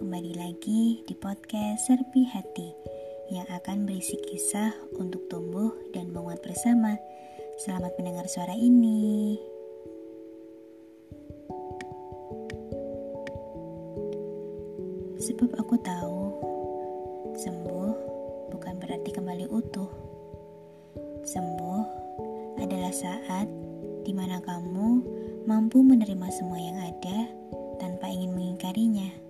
kembali lagi di podcast Serpi Hati yang akan berisi kisah untuk tumbuh dan menguat bersama. Selamat mendengar suara ini. Sebab aku tahu sembuh bukan berarti kembali utuh. Sembuh adalah saat di mana kamu mampu menerima semua yang ada tanpa ingin mengingkarinya.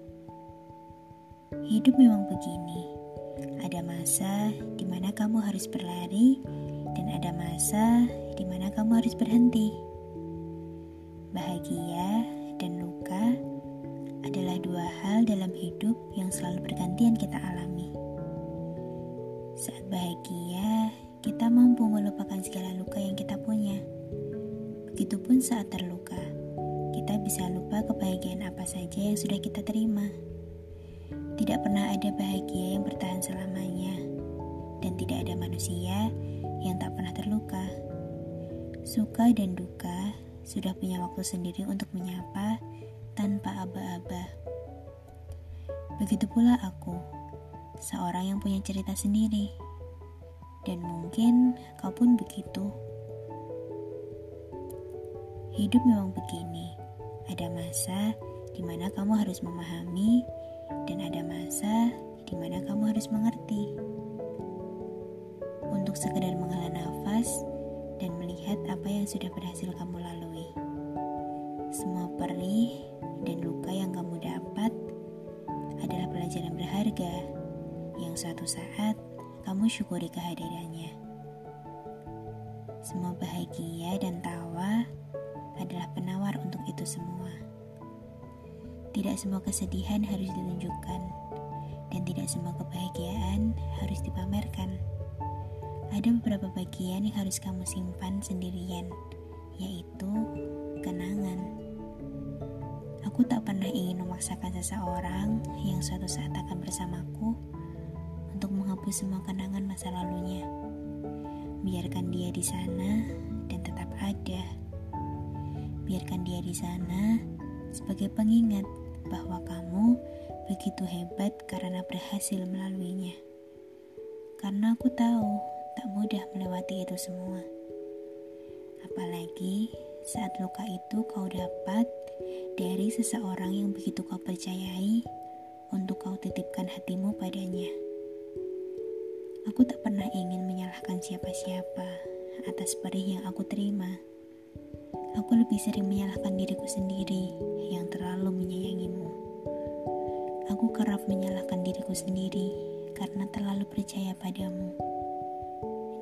Hidup memang begini. Ada masa di mana kamu harus berlari dan ada masa di mana kamu harus berhenti. Bahagia dan luka adalah dua hal dalam hidup yang selalu bergantian kita alami. Saat bahagia, kita mampu melupakan segala luka yang kita punya. Begitupun saat terluka kita bisa lupa kebahagiaan apa saja yang sudah kita terima. Tidak pernah ada bahagia yang bertahan selamanya, dan tidak ada manusia yang tak pernah terluka. Suka dan duka sudah punya waktu sendiri untuk menyapa tanpa aba-aba. Begitu pula aku, seorang yang punya cerita sendiri, dan mungkin kau pun begitu. Hidup memang begini ada masa di mana kamu harus memahami, dan ada masa di mana kamu harus mengerti. Untuk sekedar menghela nafas dan melihat apa yang sudah berhasil kamu lalui. Semua perih dan luka yang kamu dapat adalah pelajaran berharga yang suatu saat kamu syukuri kehadirannya. Semua bahagia dan Tidak semua kesedihan harus ditunjukkan, dan tidak semua kebahagiaan harus dipamerkan. Ada beberapa bagian yang harus kamu simpan sendirian, yaitu kenangan. Aku tak pernah ingin memaksakan seseorang yang suatu saat akan bersamaku untuk menghapus semua kenangan masa lalunya. Biarkan dia di sana dan tetap ada biarkan dia di sana sebagai pengingat bahwa kamu begitu hebat karena berhasil melaluinya. Karena aku tahu tak mudah melewati itu semua. Apalagi saat luka itu kau dapat dari seseorang yang begitu kau percayai untuk kau titipkan hatimu padanya. Aku tak pernah ingin menyalahkan siapa-siapa atas perih yang aku terima aku lebih sering menyalahkan diriku sendiri yang terlalu menyayangimu. Aku kerap menyalahkan diriku sendiri karena terlalu percaya padamu.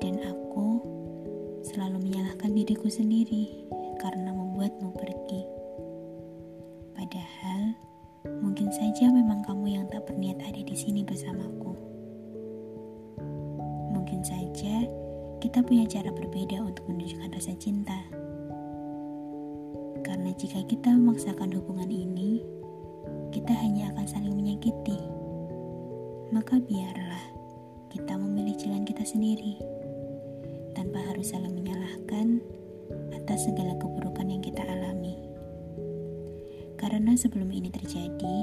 Dan aku selalu menyalahkan diriku sendiri karena membuatmu pergi. Padahal, mungkin saja memang kamu yang tak berniat ada di sini bersamaku. Mungkin saja kita punya cara berbeda untuk menunjukkan rasa cinta. Jika kita memaksakan hubungan ini, kita hanya akan saling menyakiti. Maka biarlah kita memilih jalan kita sendiri, tanpa harus saling menyalahkan atas segala keburukan yang kita alami. Karena sebelum ini terjadi,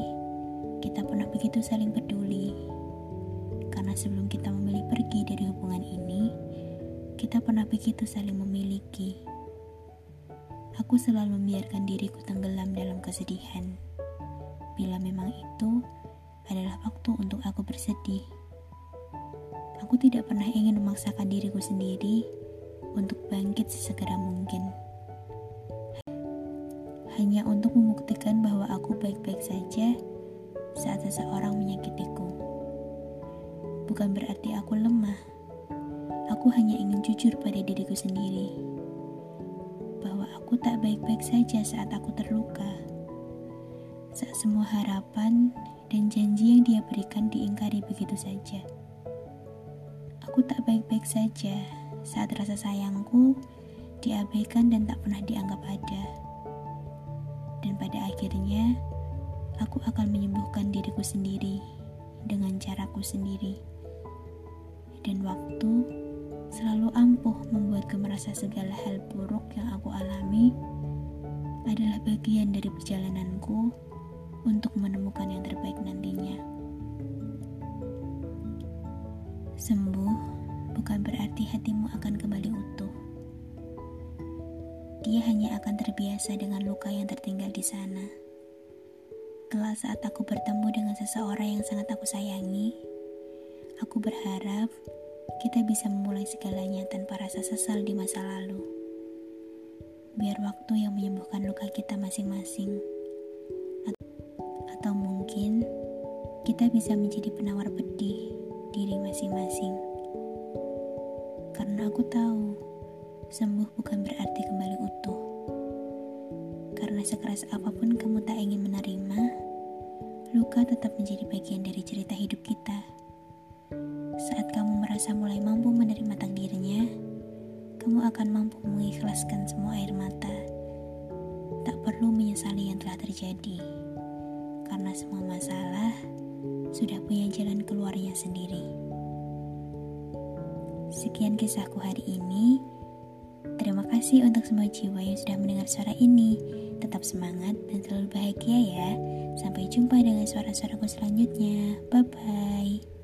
kita pernah begitu saling peduli. Karena sebelum kita memilih pergi dari hubungan ini, kita pernah begitu saling memiliki aku selalu membiarkan diriku tenggelam dalam kesedihan. Bila memang itu adalah waktu untuk aku bersedih. Aku tidak pernah ingin memaksakan diriku sendiri untuk bangkit sesegera mungkin. Hanya untuk membuktikan bahwa aku baik-baik saja saat seseorang menyakitiku. Bukan berarti aku lemah. Aku hanya ingin jujur pada diriku sendiri aku tak baik-baik saja saat aku terluka. Saat semua harapan dan janji yang dia berikan diingkari begitu saja. Aku tak baik-baik saja saat rasa sayangku diabaikan dan tak pernah dianggap ada. Dan pada akhirnya, aku akan menyembuhkan diriku sendiri dengan caraku sendiri. Dan waktu selalu ampuh membuatku merasa segala hal buruk yang aku alami adalah bagian dari perjalananku untuk menemukan yang terbaik nantinya. Sembuh bukan berarti hatimu akan kembali utuh. Dia hanya akan terbiasa dengan luka yang tertinggal di sana. Kelak saat aku bertemu dengan seseorang yang sangat aku sayangi, aku berharap kita bisa memulai segalanya tanpa rasa sesal di masa lalu. Biar waktu yang menyembuhkan luka kita masing-masing. Atau mungkin kita bisa menjadi penawar pedih diri masing-masing. Karena aku tahu, sembuh bukan berarti kembali utuh. Karena sekeras apa pun kamu tak ingin menerima, luka tetap menjadi bagian dari cerita hidup merasa mulai mampu menerima takdirnya, kamu akan mampu mengikhlaskan semua air mata. Tak perlu menyesali yang telah terjadi, karena semua masalah sudah punya jalan keluarnya sendiri. Sekian kisahku hari ini. Terima kasih untuk semua jiwa yang sudah mendengar suara ini. Tetap semangat dan selalu bahagia ya. Sampai jumpa dengan suara-suaraku selanjutnya. Bye bye.